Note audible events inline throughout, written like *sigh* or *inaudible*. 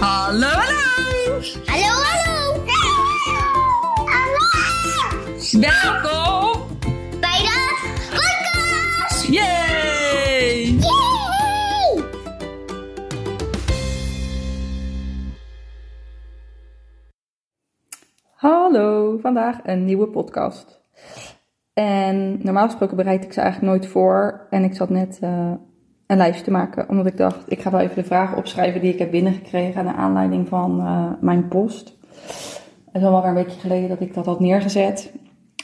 Hallo, hallo! Hallo, hallo! Hallo! Welkom Bij de podcast! Yay! Yay! Hallo, vandaag een nieuwe podcast. En normaal gesproken bereid ik ze eigenlijk nooit voor. En ik zat net eh, een lijstje te maken, omdat ik dacht, ik ga wel even de vragen opschrijven die ik heb binnengekregen naar aanleiding van eh, mijn post. Het is al wel weer een beetje geleden dat ik dat had neergezet.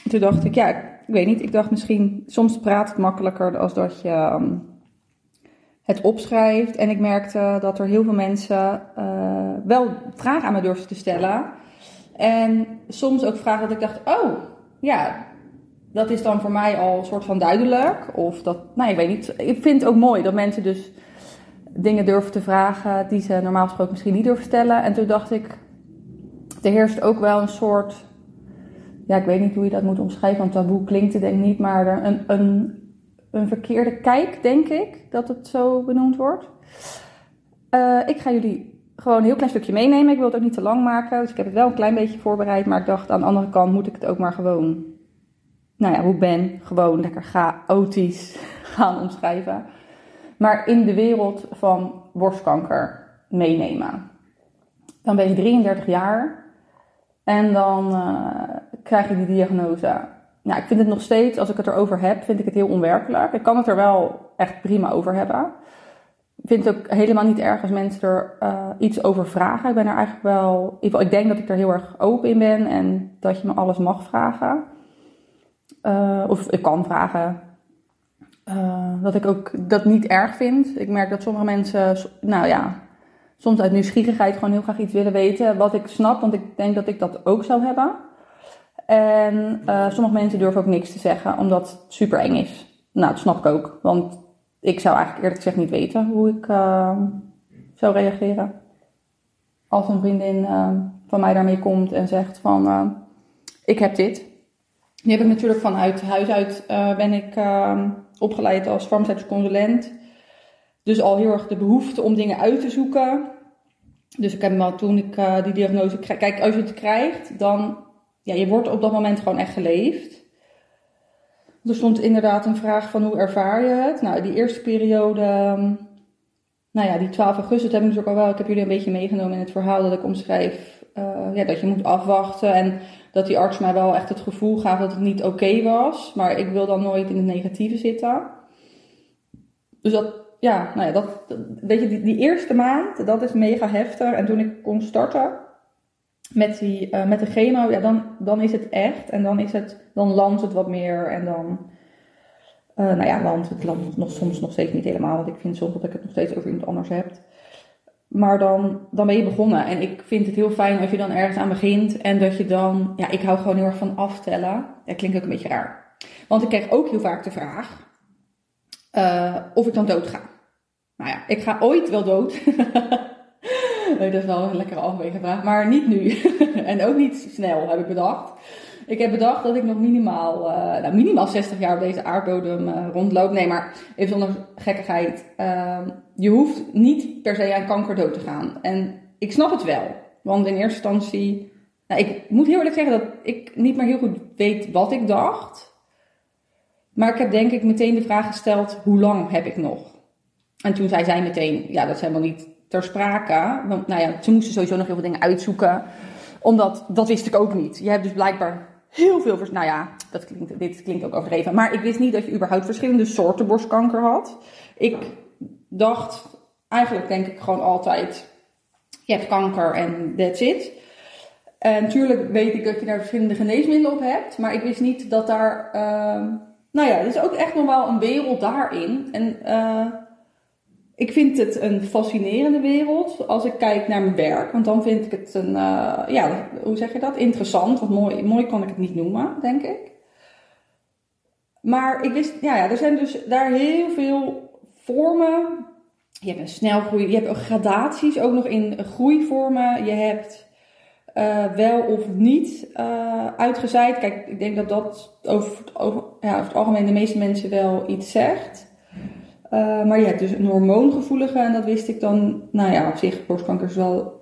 Toen dacht ik, ja, ik weet niet, ik dacht misschien, soms praat het makkelijker als dat je ehm, het opschrijft. En ik merkte dat er heel veel mensen eh, wel vragen aan me durfden te stellen. En soms ook vragen dat ik dacht, oh, ja, dat is dan voor mij al een soort van duidelijk. Of dat, nou, ik weet niet. Ik vind het ook mooi dat mensen dus dingen durven te vragen die ze normaal gesproken misschien niet durven stellen. En toen dacht ik, er heerst ook wel een soort, ja, ik weet niet hoe je dat moet omschrijven, want taboe klinkt het denk ik niet, maar een, een, een verkeerde kijk, denk ik, dat het zo benoemd wordt. Eh, ik ga jullie gewoon een heel klein stukje meenemen. Ik wil het ook niet te lang maken, dus ik heb het wel een klein beetje voorbereid. Maar ik dacht, aan de andere kant moet ik het ook maar gewoon, nou ja, hoe ik ben, gewoon lekker chaotisch *laughs* gaan omschrijven. Maar in de wereld van borstkanker meenemen. Dan ben je 33 jaar en dan eh, krijg je die diagnose. Nou, ik vind het nog steeds, als ik het erover heb, vind ik het heel onwerkelijk. Ik kan het er wel echt prima over hebben. Ik vind het ook helemaal niet erg als mensen er uh, iets over vragen. Ik ben er eigenlijk wel, ik denk dat ik er heel erg open in ben en dat je me alles mag vragen. Uh, of ik kan vragen. Uh, dat ik ook dat niet erg vind. Ik merk dat sommige mensen, nou ja, soms uit nieuwsgierigheid gewoon heel graag iets willen weten. Wat ik snap, want ik denk dat ik dat ook zou hebben. En sommige mensen durven ook niks te zeggen, omdat het super eng is. Nou, dat snap ik ook. Want ik zou eigenlijk eerlijk gezegd niet weten hoe ik zou reageren. Als een vriendin van mij daarmee komt en zegt van, ik heb dit. Nu heb ik natuurlijk vanuit huis uit, ben ik ehm, opgeleid als farmaceutisch consulent. Dus al heel erg de behoefte om dingen uit te zoeken. Dus ik heb me toen ik die diagnose kreeg, kijk, als je het krijgt, dan, ja, je wordt op dat moment gewoon echt geleefd. Er stond inderdaad een vraag van hoe ervaar je het? Nou, die eerste periode, nou ja, die 12 augustus, dat heb ik natuurlijk al wel. Ik heb jullie een beetje meegenomen in het verhaal dat ik omschrijf. Uh, ja, dat je moet afwachten en dat die arts mij wel echt het gevoel gaf dat het niet oké was. Maar ik wil dan nooit in het negatieve zitten. Dus dat, ja, nou ja, dat, weet je, die, die eerste maand, dat is mega heftig. En toen ik kon starten, met, die, uh, met de chemo, ja, dan, dan is het echt. En dan, is het, dan landt het wat meer. En dan, uh, nou ja, landt het landt nog, soms nog steeds niet helemaal. Want ik vind soms dat ik het nog steeds over iemand anders heb. Maar dan, dan ben je begonnen. En ik vind het heel fijn als je dan ergens aan begint. En dat je dan, ja, ik hou gewoon heel erg van aftellen. Dat klinkt ook een beetje raar. Want ik krijg ook heel vaak de vraag uh, of ik dan dood ga. Nou ja, ik ga ooit wel dood. *laughs* Dat is wel een lekkere algemene vraag. Maar niet nu. *laughs* en ook niet snel, heb ik bedacht. Ik heb bedacht dat ik nog minimaal, uh, nou, minimaal 60 jaar op deze aardbodem uh, rondloop. Nee, maar even zonder gekkigheid. Uh, je hoeft niet per se aan kanker dood te gaan. En ik snap het wel. Want in eerste instantie... Nou, ik moet heel eerlijk zeggen dat ik niet meer heel goed weet wat ik dacht. Maar ik heb denk ik meteen de vraag gesteld, hoe lang heb ik nog? En toen zei zij meteen, ja, dat is helemaal niet ter sprake. Want, nou ja, ze moesten sowieso nog heel veel dingen uitzoeken. Omdat, dat wist ik ook niet. Je hebt dus blijkbaar heel veel... Nou ja, dat klinkt, dit klinkt ook overdreven. Maar ik wist niet dat je überhaupt verschillende soorten borstkanker had. Ik dacht, eigenlijk denk ik gewoon altijd... Je hebt kanker en that's it. En natuurlijk weet ik dat je daar verschillende geneesmiddelen op hebt. Maar ik wist niet dat daar... Uh, nou ja, er is ook echt nog wel een wereld daarin. En... Uh, ik vind het een fascinerende wereld als ik kijk naar mijn werk. Want dan vind ik het een, uh, ja, hoe zeg je dat? Interessant. Want mooi, mooi kan ik het niet noemen, denk ik. Maar ik wist, ja, ja, er zijn dus daar heel veel vormen. Je hebt een snelgroei, je hebt gradaties ook nog in groeivormen. Je hebt uh, wel of niet uh, uitgezaaid. Kijk, ik denk dat dat over, over, ja, over het algemeen de meeste mensen wel iets zegt. Uh, maar je hebt dus een hormoongevoelige en dat wist ik dan, nou ja, op zich, borstkanker is wel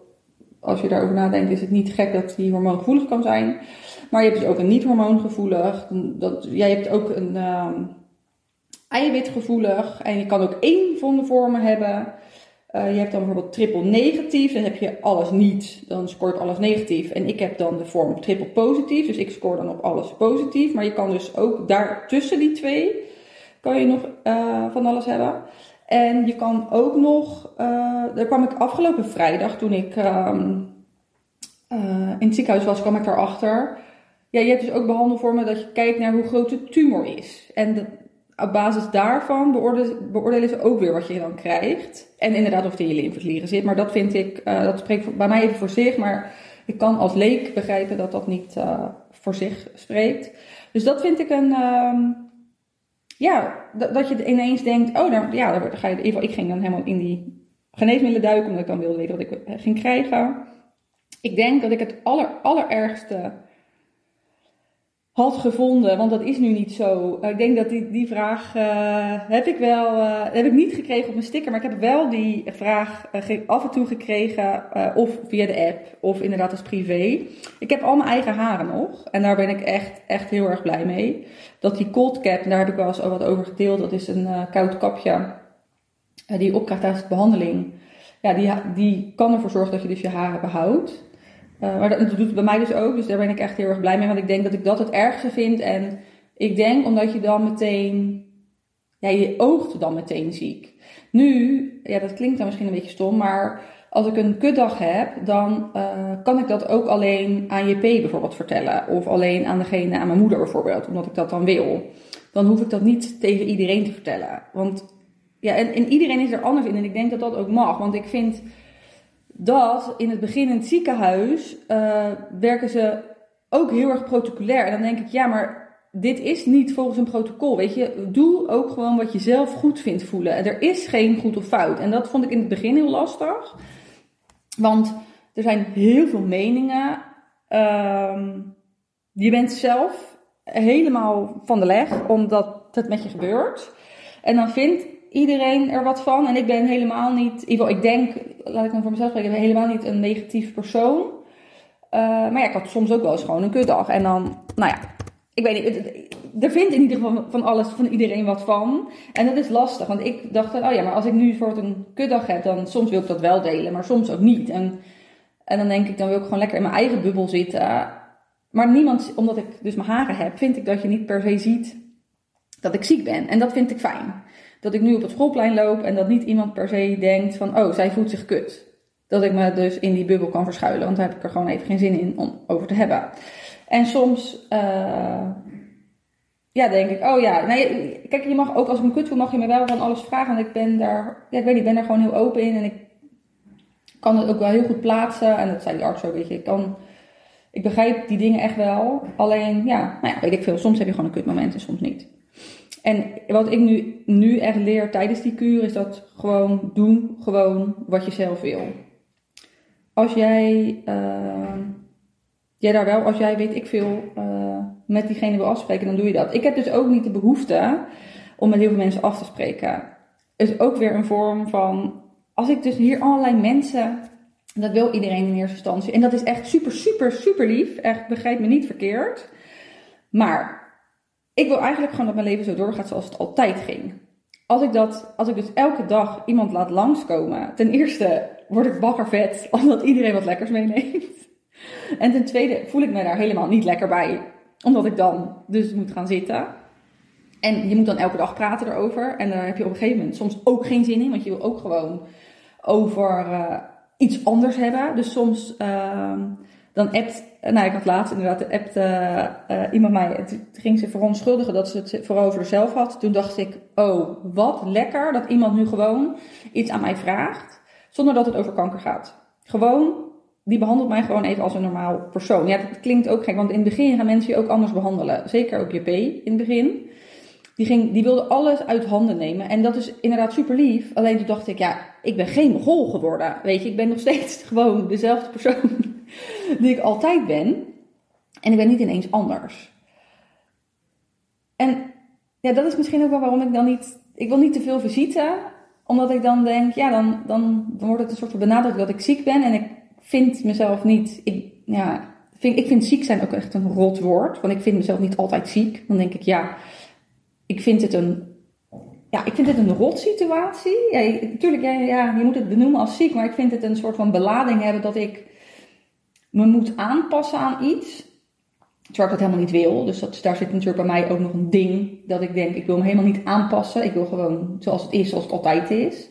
als je daarover nadenkt, is het niet gek dat die hormoongevoelig kan zijn. Maar je hebt dus ook een niet-hormoongevoelig. Dat, jij hebt ook een ehm, eiwitgevoelig. En je kan ook één van de vormen hebben. Eh, je hebt dan bijvoorbeeld triple negatief, dan heb je alles niet, dan scoort alles negatief. En ik heb dan de vorm triple positief, dus ik score dan op alles positief. Maar je kan dus ook daar tussen die twee, kan je nog eh, van alles hebben. En je kan ook nog, uh, daar kwam ik afgelopen vrijdag toen ik ehm, in het ziekenhuis was, kwam ik daarachter. Ja, je hebt dus ook behandelvormen dat je kijkt naar hoe groot de tumor is. En op basis daarvan beoordelen, beoordelen ze ook weer wat je dan krijgt. En inderdaad of het in je lymfeklieren zit. Maar dat vind ik, dat spreekt bij mij even voor zich. Maar ik kan als leek begrijpen dat dat niet voor zich spreekt. Dus dat vind ik een. Uh, ja, dat, dat, je ineens denkt: oh, ja, dan ga je. In ieder geval, ik ging dan helemaal in die geneesmiddelen duiken, omdat ik dan wilde weten wat ik ging krijgen. Ik denk dat ik het aller, allerergste had gevonden, want dat is nu niet zo. Ik denk dat die, die vraag uh, heb ik wel, uh, heb ik niet gekregen op mijn sticker, maar ik heb wel die vraag af en toe gekregen, of via de app, of inderdaad als privé. Ik heb al mijn eigen haren nog, en daar ben ik echt, echt heel erg blij mee. Dat die cold cap, daar heb ik wel eens wat over gedeeld, dat is een koud kapje die je tijdens de behandeling. Ja, die, die kan ervoor zorgen dat je dus je haren behoudt. Uh, maar dat, doet het bij mij dus ook, dus daar ben ik echt heel erg blij mee. Want ik denk dat ik dat het ergste vind. En ik denk omdat je dan meteen, ja, je oogt dan meteen ziek. Nu, ja, dat klinkt dan misschien een beetje stom, maar als ik een kutdag heb, dan uh, kan ik dat ook alleen aan JP bijvoorbeeld vertellen. Of alleen aan degene, aan mijn moeder bijvoorbeeld, omdat ik dat dan wil. Dan hoef ik dat niet tegen iedereen te vertellen. Want ja, en, en iedereen is er anders in. En ik denk dat dat ook mag. Want ik vind dat in het begin in het ziekenhuis uh, werken ze ook heel erg protocolair. En dan denk ik, ja, maar dit is niet volgens een protocol. Weet je, doe ook gewoon wat je zelf goed vindt voelen. Er is geen goed of fout. En dat vond ik in het begin heel lastig. Want er zijn heel veel meningen. Uh, je bent zelf helemaal van de leg omdat het met je gebeurt. En dan vindt iedereen er wat van. En ik ben helemaal niet, in ik denk, laat ik dan voor mezelf spreken, ben helemaal niet een negatief persoon. Uh, maar ja, ik had soms ook wel eens gewoon een kutdag. En dan, nou ja, ik weet niet, er vindt in ieder geval van alles, van iedereen wat van. En dat is lastig, want ik dacht, oh ja, maar als ik nu voor een kutdag heb, dan soms wil ik dat wel delen, maar soms ook niet. En, en dan denk ik, dan wil ik gewoon lekker in mijn eigen bubbel zitten. Maar niemand, omdat ik dus mijn haren heb, vind ik dat je niet per se ziet dat ik ziek ben. En dat vind ik fijn dat ik nu op het schoolplein loop en dat niet iemand per se denkt van, oh, zij voelt zich kut. Dat ik me dus in die bubbel kan verschuilen, want daar heb ik er gewoon even geen zin in om over te hebben. En soms, uh, ja, denk ik, oh ja, nee, kijk, je mag ook als ik me kut voel, mag je me wel van alles vragen. Want ik ben daar, ja, ik weet niet, ben daar gewoon heel open in en ik kan het ook wel heel goed plaatsen. En dat zei die arts ook, weet je, ik kan, ik begrijp die dingen echt wel. Alleen, ja, nou ja, weet ik veel, soms heb je gewoon een kutmoment en soms niet. En wat ik nu, nu echt leer tijdens die kuur is dat gewoon doen gewoon wat je zelf wil. Als jij, uh, jij daar wel, als jij weet ik veel, uh, met diegene wil afspreken, dan doe je dat. Ik heb dus ook niet de behoefte om met heel veel mensen af te spreken. Is ook weer een vorm van, als ik dus hier allerlei mensen, dat wil iedereen in eerste instantie. En dat is echt super, super, super lief. Echt, begrijp me niet verkeerd. Maar ik wil eigenlijk gewoon dat mijn leven zo doorgaat zoals het altijd ging. Als ik, dat, als ik dus elke dag iemand laat langskomen, ten eerste word ik bakkervet *laughs* omdat iedereen wat lekkers meeneemt. En ten tweede voel ik me daar helemaal niet lekker bij, omdat ik dan dus moet gaan zitten. En je moet dan elke dag praten erover. En daar heb je op een gegeven moment soms ook geen zin in, want je wil ook gewoon over uh, iets anders hebben. Dus soms uh, dan appt, nou ik had laatst inderdaad, appte uh, iemand mij, het ging ze verontschuldigen dat ze het vooral over zichzelf had. Toen dacht ik, oh wat lekker dat iemand nu gewoon iets aan mij vraagt, zonder dat het over kanker gaat. Gewoon, die behandelt mij gewoon even als een normaal persoon. Ja, dat klinkt ook gek, want in het begin gaan mensen je ook anders behandelen. Zeker ook JP in het begin. Die, ging, die wilde alles uit handen nemen. En dat is inderdaad super lief. Alleen toen dacht ik, ja, ik ben geen mogol geworden. Weet je, ik ben nog steeds *laughs* gewoon dezelfde persoon *laughs* die ik altijd ben. En ik ben niet ineens anders. En ja, dat is misschien ook wel waarom ik dan niet. Ik wil niet te veel visite, omdat ik dan denk, ja, dan, dan, dan wordt het een soort van benadrukt dat ik ziek ben. En ik vind mezelf niet. Ja, vind, ik vind ziek zijn ook echt een rot woord. Want ik vind mezelf niet altijd ziek. Dan denk ik, ja, ik vind het een. Ja, ik vind het een rot situatie. Je- natuurlijk, ja, ja, je moet het benoemen als ziek. Maar ik vind het een soort van belading hebben dat ik me moet aanpassen aan iets. Terwijl ik dat helemaal niet wil. Dus dat, daar zit natuurlijk bij mij ook nog een ding. Dat ik denk, ik wil me helemaal niet aanpassen. Ik wil gewoon zoals het is, zoals het altijd is.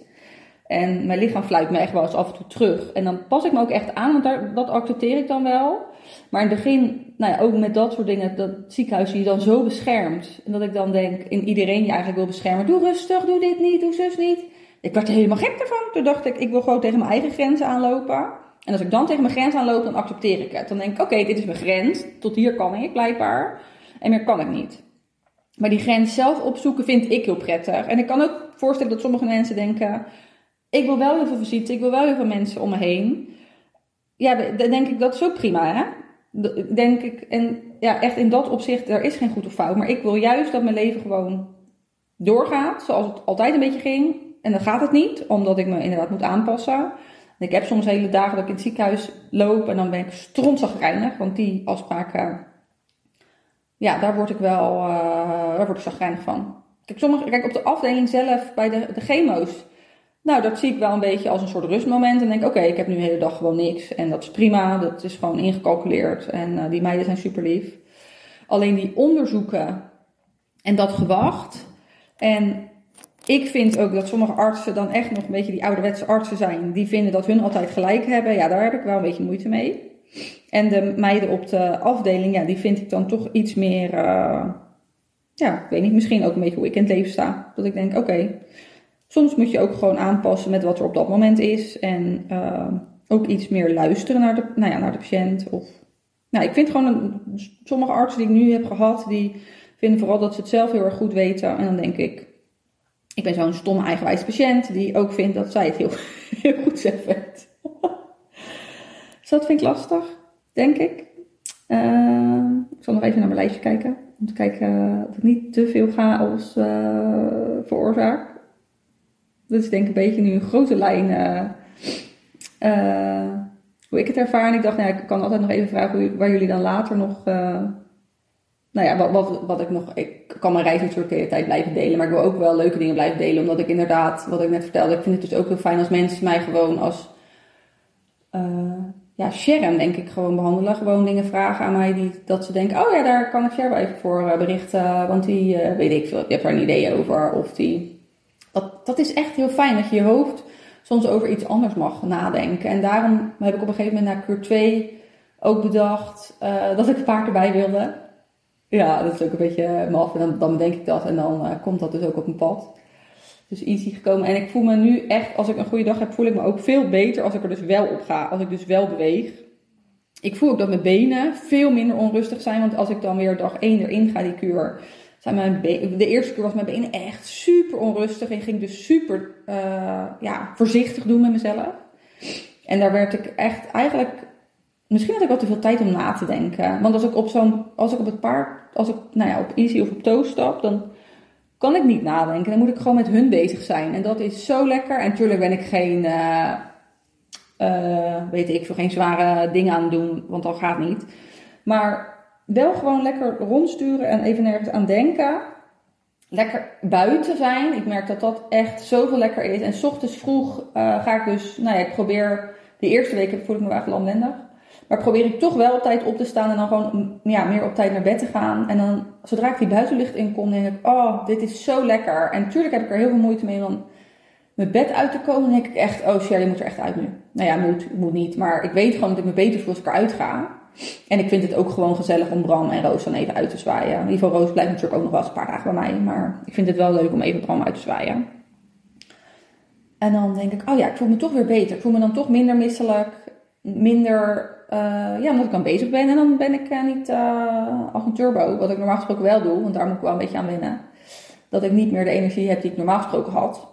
En mijn lichaam fluit me echt wel eens af en toe terug. En dan pas ik me ook echt aan, want daar, dat accepteer ik dan wel. Maar in het begin, nou ja, ook met dat soort dingen, dat ziekenhuis je dan zo beschermt. En dat ik dan denk, in iedereen je eigenlijk wil beschermen. Doe rustig, doe dit niet, doe zus niet. Ik werd er helemaal gek ervan. Toen dacht ik, ik wil gewoon tegen mijn eigen grenzen aanlopen. En als ik dan tegen mijn grens aanloop, dan accepteer ik het. Dan denk ik, oké, dit is mijn grens. Tot hier kan ik blijkbaar. En meer kan ik niet. Maar die grens zelf opzoeken vind ik heel prettig. En ik kan ook voorstellen dat sommige mensen denken... Ik wil wel heel veel visite, ik wil wel heel veel mensen om me heen. Ja, dan denk ik, dat is ook prima, hè? Denk ik, en ja, echt in dat opzicht, er is geen goed of fout. Maar ik wil juist dat mijn leven gewoon doorgaat, zoals het altijd een beetje ging. En dan gaat het niet, omdat ik me inderdaad moet aanpassen. En ik heb soms hele dagen dat ik in het ziekenhuis loop en dan ben ik strontzagrijnig. Want die afspraken, ja, daar word ik wel, eh, daar word ik zagrijnig van. Kijk, sommige, kijk, op de afdeling zelf, bij de, de chemo's, nou, dat zie ik wel een beetje als een soort rustmoment. En denk oké, ik heb nu de hele dag gewoon niks. En dat is prima, dat is gewoon ingecalculeerd. En eh, die meiden zijn super lief. Alleen die onderzoeken en dat gewacht. En ik vind ook dat sommige artsen dan echt nog een beetje die ouderwetse artsen zijn. Die vinden dat hun altijd gelijk hebben. Ja, daar heb ik wel een beetje moeite mee. En de meiden op de afdeling, ja, die vind ik dan toch iets meer... eh, ja, ik weet niet, misschien ook een beetje hoe ik in het leven sta. Dat ik denk, oké, soms moet je ook gewoon aanpassen met wat er op dat moment is. En eh, ook iets meer luisteren naar de, nou ja, naar de patiënt. Of, nou, ik vind gewoon, een, sommige artsen die ik nu heb gehad, die vinden vooral dat ze het zelf heel erg goed weten. En dan denk ik, ik ben zo'n stomme eigenwijs patiënt die ook vindt dat zij het heel, *laughs* heel goed zelf *laughs* dus dat vind ik lastig, denk ik. Eh, ik zal nog even naar mijn lijstje kijken. Om te kijken dat ik niet te veel chaos eh veroorzaak. Dat is denk ik een beetje nu een grote lijn eh, eh, hoe ik het ervaar. En ik dacht, nou, ik kan altijd nog even vragen hoe, waar jullie dan later nog... eh, nou ja, wat, wat, wat ik nog... Ik kan mijn reis natuurlijk de hele tijd blijven delen. Maar ik wil ook wel leuke dingen blijven delen. Omdat ik inderdaad, wat ik net vertelde... Ik vind het dus ook heel fijn als mensen mij gewoon als... ja, Sharon denk ik gewoon behandelen. Gewoon dingen vragen aan mij die, dat ze denken... Oh ja, daar kan ik Sharon wel even voor berichten. Want die, weet ik veel, je hebt daar een idee over. Of die... Dat, dat is echt heel fijn dat je je hoofd soms over iets anders mag nadenken. En daarom heb ik op een gegeven moment na keur 2 ook bedacht eh, dat ik een paard erbij wilde. Ja, dat is ook een beetje maf. En dan, dan bedenk ik dat en dan eh, komt dat dus ook op mijn pad. Dus easy gekomen. En ik voel me nu echt, als ik een goede dag heb, voel ik me ook veel beter als ik er dus wel op ga. Als ik dus wel beweeg. Ik voel ook dat mijn benen veel minder onrustig zijn. Want als ik dan weer dag 1 erin ga, die kuur. De eerste keer was mijn benen echt super onrustig. En ging dus super eh, ja, voorzichtig doen met mezelf. En daar werd ik echt eigenlijk. Misschien had ik wel te veel tijd om na te denken. Want als ik op zo'n. Als ik op het paard. Als ik nou ja, op Easy of op Toast stap. Dan kan ik niet nadenken. Dan moet ik gewoon met hun bezig zijn. En dat is zo lekker. En natuurlijk ben ik geen. eh, eh, weet ik veel, geen zware dingen aan het doen. Want dat gaat niet. Maar wel gewoon lekker rondsturen en even nergens aan denken. Lekker buiten zijn. Ik merk dat dat echt zoveel lekker is. En s ochtends vroeg eh, ga ik dus, nou ja, ik probeer, de eerste week voel ik me wel lamlendig. Maar probeer ik toch wel op tijd op te staan en dan gewoon mm, ja, meer op tijd naar bed te gaan. En dan, zodra ik die buitenlucht in kom, denk ik, oh, dit is zo lekker. En natuurlijk heb ik er heel veel moeite mee om mijn bed uit te komen. Dan denk ik echt, oh shit, je moet er echt uit nu. Nou ja, moet, moet niet. Maar ik weet gewoon dat ik me beter voel als ik eruit ga. En ik vind het ook gewoon gezellig om Bram en Roos dan even uit te zwaaien. In ieder geval, Roos blijft natuurlijk ook nog wel eens een paar dagen bij mij. Maar ik vind het wel leuk om even Bram uit te zwaaien. En dan denk ik, oh ja, ik voel me toch weer beter. Ik voel me dan toch minder misselijk. Minder, eh, ja, omdat ik dan bezig ben. En dan ben ik eh, niet eh, als een turbo. Wat ik normaal gesproken wel doe, want daar moet ik wel een beetje aan wennen. Dat ik niet meer de energie heb die ik normaal gesproken had.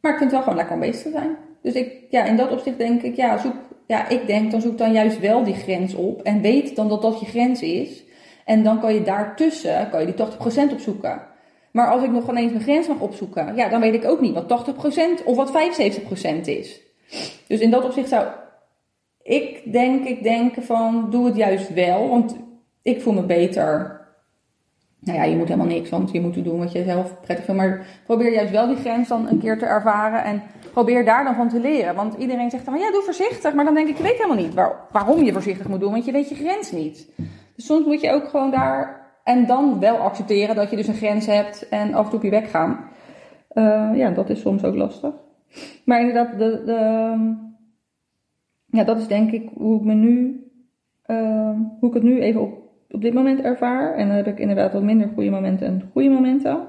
Maar ik vind het wel gewoon lekker om bezig te zijn. Dus ik, ja, in dat opzicht denk ik, ja, zoek, ja, ik denk, dan zoek dan juist wel die grens op. En weet dan dat dat je grens is. En dan kan je daartussen, kan je die 80% opzoeken. Maar als ik nog ineens mijn grens mag opzoeken, ja, dan weet ik ook niet wat 80% of wat 75% is. Dus in dat opzicht zou ik denk, ik denk van doe het juist wel, want ik voel me beter. Nou ja, je moet helemaal niks, want je moet doen wat je zelf prettig vindt. Maar probeer juist wel die grens dan een keer te ervaren en probeer daar dan van te leren. Want iedereen zegt dan, ja, doe voorzichtig. Maar dan denk ik, je weet helemaal niet waar- waarom je voorzichtig moet doen, want je weet je grens niet. Dus soms moet je ook gewoon daar en dan wel accepteren dat je dus een grens hebt en af en toe op je weg gaan. Eh, ja, dat is soms ook lastig. Maar inderdaad, de, de, ja, dat is denk ik hoe ik me nu, eh, hoe ik het nu even op, op dit moment ervaar. En dan heb ik inderdaad wat minder goede momenten en goede momenten.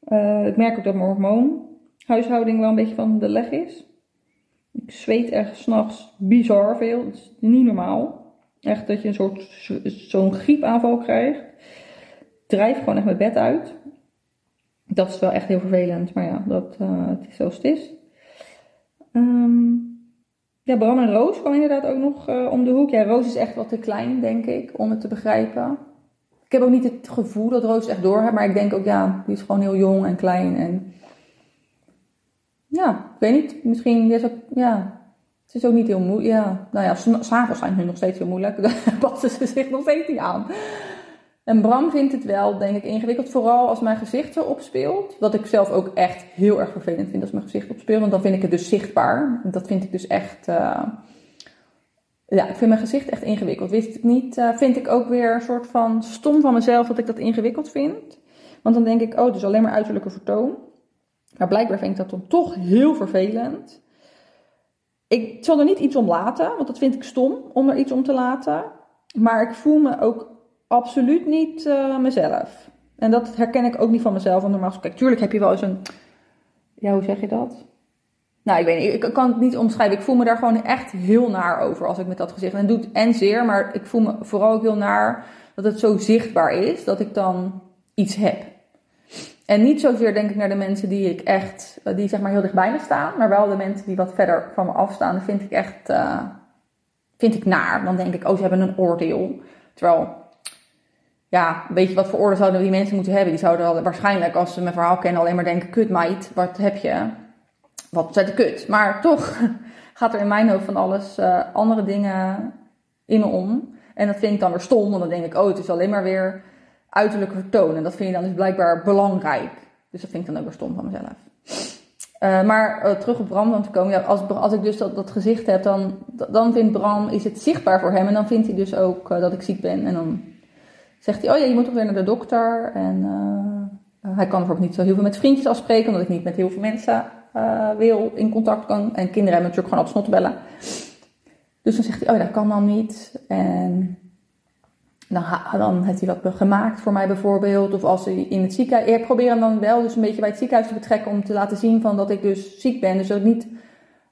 Eh, ik merk ook dat mijn hormoonhuishouding wel een beetje van de leg is. Ik zweet echt s'nachts bizar veel. Dat is niet normaal. Echt dat je een soort zo'n griepaanval krijgt. Drijf gewoon echt mijn bed uit. Dat is wel echt heel vervelend, maar ja, dat, eh, het is zoals het is. Ehm, ja, Bram en Roos kwam inderdaad ook nog eh, om de hoek. Ja, Roos is echt wat te klein, denk ik, om het te begrijpen. Ik heb ook niet het gevoel dat Roos het echt door maar ik denk ook, ja, die is gewoon heel jong en klein. En ja, ik weet niet, misschien is het, ja, het is ook niet heel moeilijk. Ja, nou ja, s'avonds zijn hun nog steeds heel moeilijk. *laughs* Daar passen ze zich nog steeds niet aan. En Bram vindt het wel, denk ik, ingewikkeld. Vooral als mijn gezicht erop speelt. Wat ik zelf ook echt heel erg vervelend vind als mijn gezicht opspeelt. Want dan vind ik het dus zichtbaar. Dat vind ik dus echt... eh, Ja, ik vind mijn gezicht echt ingewikkeld. Wist ik niet. eh, vind ik ook weer een soort van stom van mezelf dat ik dat ingewikkeld vind. Want dan denk ik, oh, is alleen maar uiterlijke vertoon. Maar blijkbaar vind ik dat dan toch heel vervelend. Ik zal er niet iets om laten, want dat vind ik stom om er iets om te laten. Maar ik voel me ook absoluut niet eh, mezelf. En dat herken ik ook niet van mezelf. Want normaal gesproken, tuurlijk heb je wel eens een... Ja, hoe zeg je dat? Nou, ik weet niet. Ik kan het niet omschrijven. Ik voel me daar gewoon echt heel naar over als ik met dat gezicht... En het doet en zeer, maar ik voel me vooral ook heel naar dat het zo zichtbaar is dat ik dan iets heb. En niet zozeer denk ik naar de mensen die ik echt, eh, die zeg maar heel dichtbij me staan, maar wel de mensen die wat verder van me afstaan, vind ik echt, eh, vind ik naar. Dan denk ik, oh, ze hebben een oordeel. Terwijl, ja, weet je wat voor oordeel zouden die mensen moeten hebben? Die zouden al, waarschijnlijk, als ze mijn verhaal kennen, alleen maar denken, kut meid, wat heb je? Wat zet de kut? Maar toch *laughs* gaat er in mijn hoofd van alles eh, andere dingen in me om. En dat vind ik dan weer stom, want dan denk ik, oh, het is alleen maar weer uiterlijke vertoon. En dat vind je dan dus blijkbaar belangrijk. Dus dat vind ik dan ook weer stom van mezelf. Eh, maar eh, terug op Bram dan te komen. Ja, als, als ik dus dat, gezicht heb, dan, dan vindt Bram, is het zichtbaar voor hem. En dan vindt hij dus ook eh, dat ik ziek ben. En dan zegt hij, oh ja, je moet toch weer naar de dokter. En hij kan bijvoorbeeld niet zo heel veel met vriendjes afspreken. Omdat ik niet met heel veel mensen wil in contact kan. En kinderen hebben natuurlijk gewoon op snot bellen. Dus dan zegt hij, oh ja, dat kan dan niet. En dan, dan heeft hij wat gemaakt voor mij bijvoorbeeld. Of als hij in het ziekenhuis... Ik probeer hem dan wel dus een beetje bij het ziekenhuis te betrekken... om te laten zien van dat ik dus ziek ben. Dus dat ik niet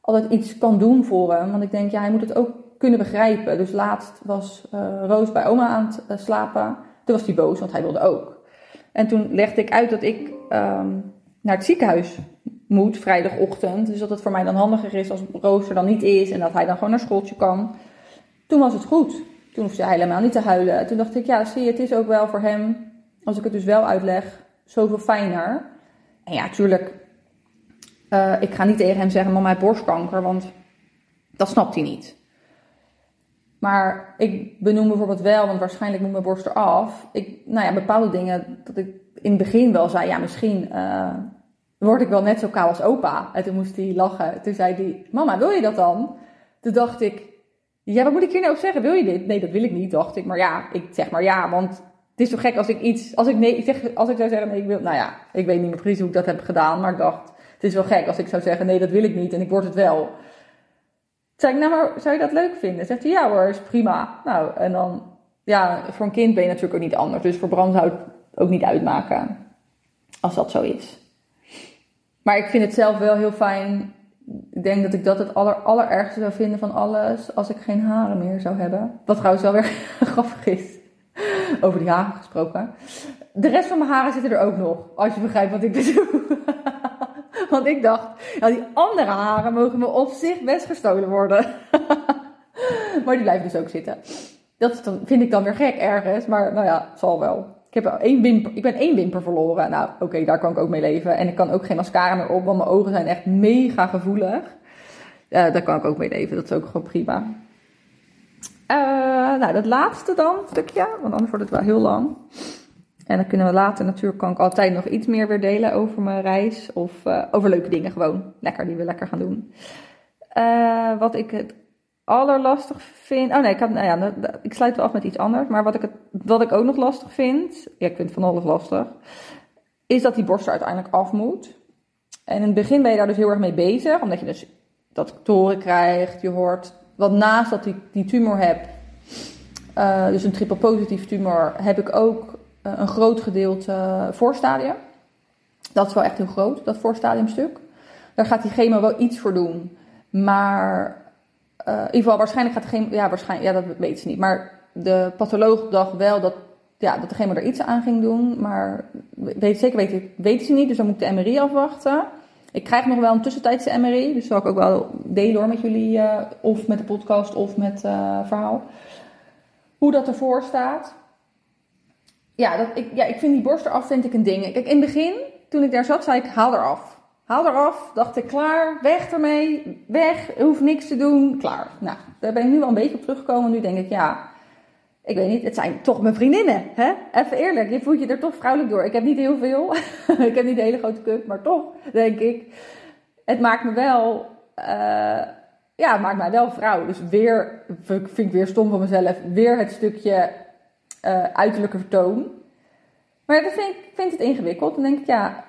altijd iets kan doen voor hem. Want ik denk, ja, hij moet het ook kunnen begrijpen. Dus laatst was eh, Roos bij oma aan het eh, slapen. Toen was hij boos, want hij wilde ook. En toen legde ik uit dat ik ehm, naar het ziekenhuis moet vrijdagochtend. Dus dat het voor mij dan handiger is als Roos er dan niet is. En dat hij dan gewoon naar schooltje kan. Toen was het goed. Toen hoefde hij helemaal niet te huilen. Toen dacht ik, ja, zie je, het is ook wel voor hem, als ik het dus wel uitleg, zoveel fijner. En ja, natuurlijk, eh, ik ga niet tegen hem zeggen, mama heeft borstkanker, want dat snapt hij niet. Maar ik benoem bijvoorbeeld wel, want waarschijnlijk moet mijn borst eraf. Ik, nou ja, bepaalde dingen, dat ik in het begin wel zei, ja, misschien eh, word ik wel net zo kaal als opa. En toen moest hij lachen. Toen zei hij, mama, wil je dat dan? Toen dacht ik, ja, wat moet ik hier nou op zeggen? Wil je dit? Nee, dat wil ik niet, dacht ik. Maar ja, ik zeg maar ja, want het is zo gek als ik iets, als ik nee, ik zeg, als ik zou zeggen nee, ik wil, nou ja, ik weet niet meer precies hoe ik dat heb gedaan, maar ik dacht, het is wel gek als ik zou zeggen nee, dat wil ik niet en ik word het wel. Zei ik, nou maar, zou je dat leuk vinden? Zegt hij, ja hoor, is prima. Nou, en dan, ja, voor een kind ben je natuurlijk ook niet anders. Dus voor Bram zou het ook niet uitmaken, als dat zo is. Maar ik vind het zelf wel heel fijn ik denk dat ik dat het aller, allerergste zou vinden van alles als ik geen haren meer zou hebben. Wat trouwens wel weer *laughs* grappig is. Over die haren gesproken. De rest van mijn haren zitten er ook nog. Als je begrijpt wat ik bedoel. *laughs* Want ik dacht, die andere haren mogen me op zich best gestolen worden. *laughs* maar die blijven dus ook zitten. Dat vind ik dan weer gek ergens. Maar nou ja, het zal wel. Ik, heb één wimper, ik ben één wimper verloren. Nou, oké, daar kan ik ook mee leven. En ik kan ook geen mascara meer op, want mijn ogen zijn echt mega gevoelig. Daar kan ik ook mee leven, dat is ook gewoon prima. Eh, nou, dat laatste dan, stukje, want anders wordt het wel heel lang. En dan kunnen we later natuurlijk, kan ik altijd nog iets meer weer delen over mijn reis. Of eh, over leuke dingen gewoon, lekker, die we lekker gaan doen. Eh, wat ik het allerlastig vind. Oh nee, ik, nou ja, ik sluit wel af met iets anders. Maar wat ik, het, wat ik ook nog lastig vind. Ja, ik vind van alles lastig. Is dat die borst er uiteindelijk af moet. En in het begin ben je daar dus heel erg mee bezig. Omdat je dus dat te horen krijgt. Je hoort wat naast dat ik die tumor heb. eh, dus een triple positief tumor. Heb ik ook eh, een groot gedeelte voorstadium. Dat is wel echt heel groot, dat voorstadiumstuk. Daar gaat die chemo wel iets voor doen. Maar in ieder geval, waarschijnlijk gaat de chemo... Ja, waarschijnlijk, ja, dat weet ze niet. Maar de patholoog dacht wel dat, ja, dat de chemo er iets aan ging doen. Maar weet, zeker weten, weten ze niet, dus dan moet ik de MRI afwachten. Ik krijg nog wel een tussentijdse MRI. Dus zal ik ook wel delen hoor met jullie. eh, of met de podcast of met eh verhaal. Hoe dat ervoor staat. Ja, dat, ik, ja, ik vind die borst eraf vind ik een ding. Kijk, in het begin, toen ik daar zat, zei ik haal eraf. Haal eraf, dacht ik klaar, weg ermee, weg, hoef niks te doen, klaar. Nou, daar ben ik nu wel een beetje op teruggekomen. Nu denk ik, ja, ik weet niet, het zijn toch mijn vriendinnen, hè? Even eerlijk, je voelt je er toch vrouwelijk door. Ik heb niet heel veel, *laughs* ik heb niet een hele grote cup, maar toch, denk ik, het maakt me wel, eh, ja, het maakt mij wel vrouw. Dus weer, vind ik weer stom van mezelf, weer het stukje eh, uiterlijke vertoon. Maar dat vind ik vind het ingewikkeld. Dan denk ik, ja,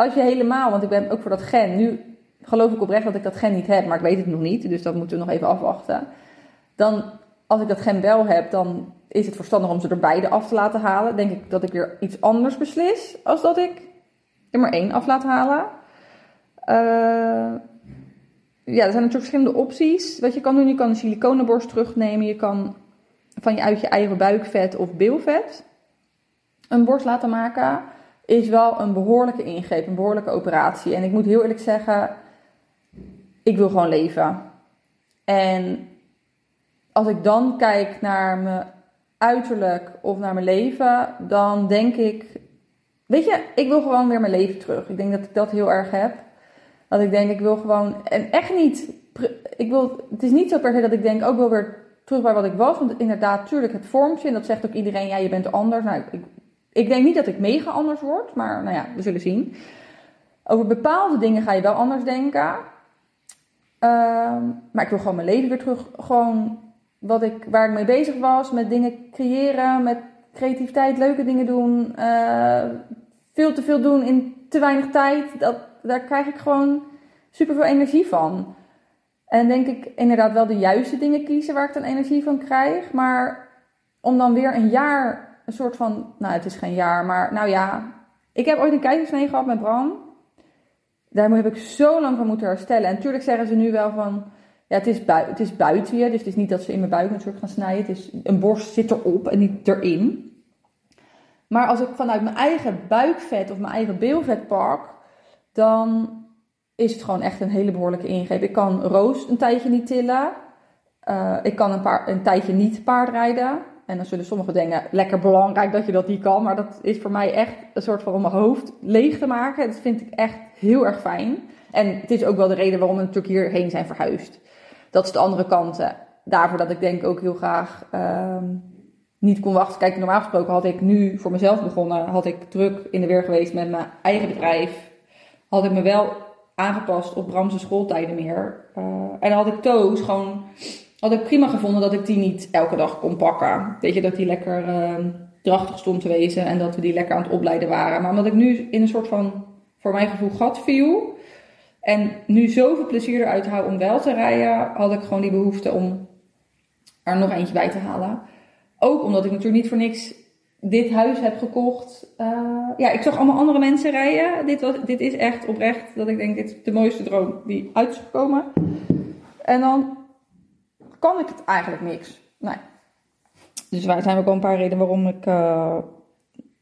als je helemaal, want ik ben ook voor dat gen, nu geloof ik oprecht dat ik dat gen niet heb, maar ik weet het nog niet, dus dat moeten we nog even afwachten. Dan, als ik dat gen wel heb, dan is het verstandig om ze er beide af te laten halen. Denk ik dat ik weer iets anders beslis, als dat ik er maar één af laat halen. Eh, ja, er zijn natuurlijk verschillende opties. Wat je kan doen, je kan een siliconenborst terugnemen, je kan van je uit je eigen buikvet of bilvet een borst laten maken, is wel een behoorlijke ingreep, een behoorlijke operatie. En ik moet heel eerlijk zeggen, ik wil gewoon leven. En als ik dan kijk naar mijn uiterlijk of naar mijn leven, dan denk ik, weet je, ik wil gewoon weer mijn leven terug. Ik denk dat ik dat heel erg heb. Dat ik denk, ik wil gewoon, en echt niet, ik wil, het is niet zo per se dat ik denk, ook wel weer terug bij wat ik was. Want inderdaad, tuurlijk, het vormt je. En dat zegt ook iedereen, ja, je bent anders. Nou, ik, ik denk niet dat ik mega anders word. Maar nou ja, we zullen zien. Over bepaalde dingen ga je wel anders denken. Ehm, maar ik wil gewoon mijn leven weer terug. Gewoon wat ik, waar ik mee bezig was. Met dingen creëren. Met creativiteit, leuke dingen doen. eh, veel te veel doen in te weinig tijd. Dat, daar krijg ik gewoon super veel energie van. En denk ik inderdaad wel de juiste dingen kiezen waar ik dan energie van krijg. Maar om dan weer een jaar een soort van, nou het is geen jaar, maar nou ja. Ik heb ooit een keizersnee gehad met Bram. Daar heb ik zo lang van moeten herstellen. En natuurlijk zeggen ze nu wel van, ja het is, het is buiten je. Dus het is niet dat ze in mijn buik natuurlijk gaan snijden. Het is, een borst zit erop en niet erin. Maar als ik vanuit mijn eigen buikvet of mijn eigen beelvet pak, dan is het gewoon echt een hele behoorlijke ingreep. Ik kan Roos een tijdje niet tillen. Uh, ik kan een, paar, een tijdje niet paardrijden. En dan zullen sommigen denken, lekker belangrijk dat je dat niet kan. Maar dat is voor mij echt een soort van om mijn hoofd leeg te maken. Dat vind ik echt heel erg fijn. En het is ook wel de reden waarom we natuurlijk hierheen zijn verhuisd. Dat is de andere kant. Daarvoor dat ik denk ook heel graag uh, niet kon wachten. Kijk, normaal gesproken had ik nu voor mezelf begonnen. Had ik druk in de weer geweest met mijn eigen bedrijf. Had ik me wel aangepast op Bramse schooltijden meer. Uh, en dan had ik Toos gewoon... Had ik prima gevonden dat ik die niet elke dag kon pakken. Weet je, dat die lekker uh, drachtig stond te wezen. En dat we die lekker aan het opleiden waren. Maar omdat ik nu in een soort van, voor mijn gevoel, gat viel. En nu zoveel plezier eruit hou om wel te rijden. Had ik gewoon die behoefte om er nog eentje bij te halen. Ook omdat ik natuurlijk niet voor niks dit huis heb gekocht. Uh, ja, ik zag allemaal andere mensen rijden. Dit, was, dit is echt oprecht dat ik denk, dit is de mooiste droom die uit is gekomen. En dan kan ik het eigenlijk niks. Nee. Dus er zijn ook wel een paar redenen waarom ik uh,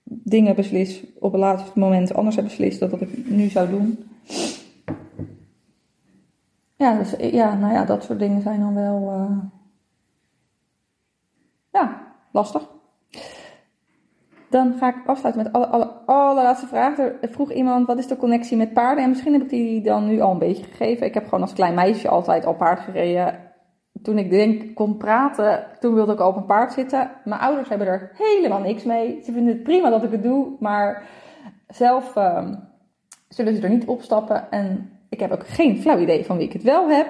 dingen beslis op het laatste moment anders heb beslist dan dat ik nu zou doen. Ja, dus, ja, nou ja, dat soort dingen zijn dan wel uh, ja, lastig. dan ga ik afsluiten met alle, alle allerlaatste vraag. Er vroeg iemand, wat is de connectie met paarden? En misschien heb ik die dan nu al een beetje gegeven. Ik heb gewoon als klein meisje altijd al paard gereden. Toen ik denk kon praten, toen wilde ik al op een paard zitten. Mijn ouders hebben er helemaal niks mee. Ze vinden het prima dat ik het doe, maar zelf ehm, zullen ze er niet opstappen. En ik heb ook geen flauw idee van wie ik het wel heb.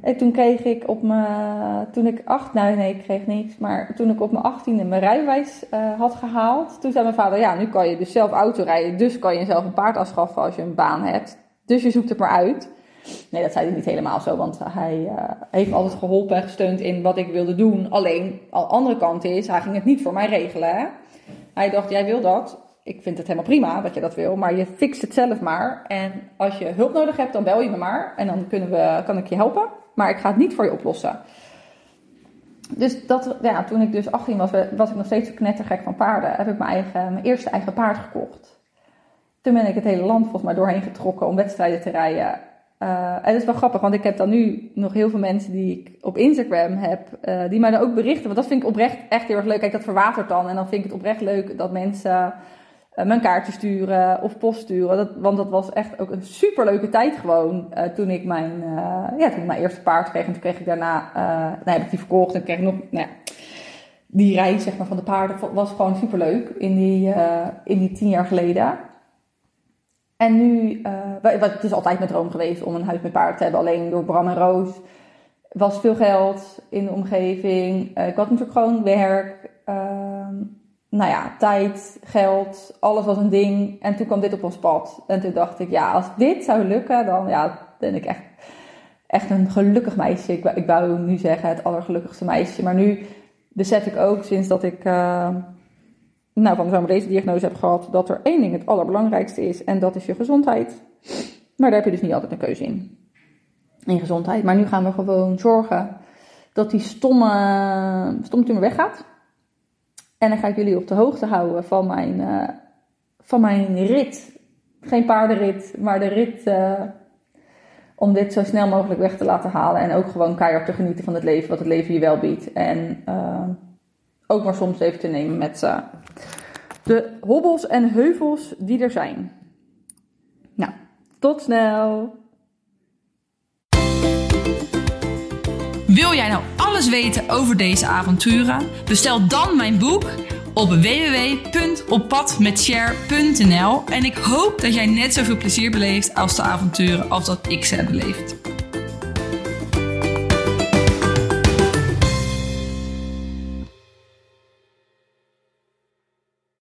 En toen kreeg ik op mijn, toen ik acht, nou nee, ik kreeg niks, maar toen ik op mijn achttiende mijn rijbewijs uh, had gehaald, toen zei mijn vader, ja, nu kan je dus zelf auto rijden, dus kan je jezelf een paard afschaffen als je een baan hebt. Dus je zoekt het maar uit. Nee, dat zei hij niet helemaal zo, want hij uh, heeft me altijd geholpen en gesteund in wat ik wilde doen. Alleen, al andere kant is, hij ging het niet voor mij regelen. Hè? Hij dacht, jij wil dat, ik vind het helemaal prima dat je dat wil, maar je fixt het zelf maar. En als je hulp nodig hebt, dan bel je me maar en dan kunnen we, kan ik je helpen. Maar ik ga het niet voor je oplossen. Dus dat, ja, toen ik dus 18 was, was ik nog steeds knettergek van paarden. Heb ik mijn, eigen, mijn eerste eigen paard gekocht. Toen ben ik het hele land volgens mij doorheen getrokken om wedstrijden te rijden. Uh, en dat is wel grappig, want ik heb dan nu nog heel veel mensen die ik op Instagram heb, uh, die mij dan ook berichten. Want dat vind ik oprecht echt heel erg leuk. Kijk, dat verwatert dan. En dan vind ik het oprecht leuk dat mensen uh, mijn kaartje sturen of post sturen. Want dat was echt ook een superleuke tijd gewoon. Toen, ik mijn, ja, toen mijn eerste paard kreeg. En toen kreeg ik daarna, nou, heb ik die verkocht. En kreeg ik nog, nou ja, die reis zeg maar, van de paarden was gewoon superleuk in die, in die tien jaar geleden. En nu, het is altijd mijn droom geweest om een huis met paard te hebben. Alleen door Bram en Roos was veel geld in de omgeving. ik had natuurlijk gewoon werk. Ehm, nou ja, tijd, geld, alles was een ding. En toen kwam dit op ons pad. En toen dacht ik, ja, als dit zou lukken, dan ja, ben ik echt, echt een gelukkig meisje. Ik, ik wou nu zeggen het allergelukkigste meisje. Maar nu besef ik ook, sinds dat ik uh, nou, van zomer deze diagnose heb gehad, dat er één ding het allerbelangrijkste is. En dat is je gezondheid. Maar daar heb je dus niet altijd een keuze in. In gezondheid. Maar nu gaan we gewoon zorgen dat die stomme, stomme tumor weggaat. En dan ga ik jullie op de hoogte houden van mijn, uh, van mijn rit. Geen paardenrit, maar de rit uh, om dit zo snel mogelijk weg te laten halen. En ook gewoon keihard te genieten van het leven, wat het leven je wel biedt. En uh, ook maar soms even te nemen met de hobbels en heuvels die er zijn. Nou, tot snel! Wil jij nou alles weten over deze avonturen? Bestel dan mijn boek op www.oppadmetshare.nl en ik hoop dat jij net zoveel plezier beleeft als de avonturen als dat ik ze heb beleefd.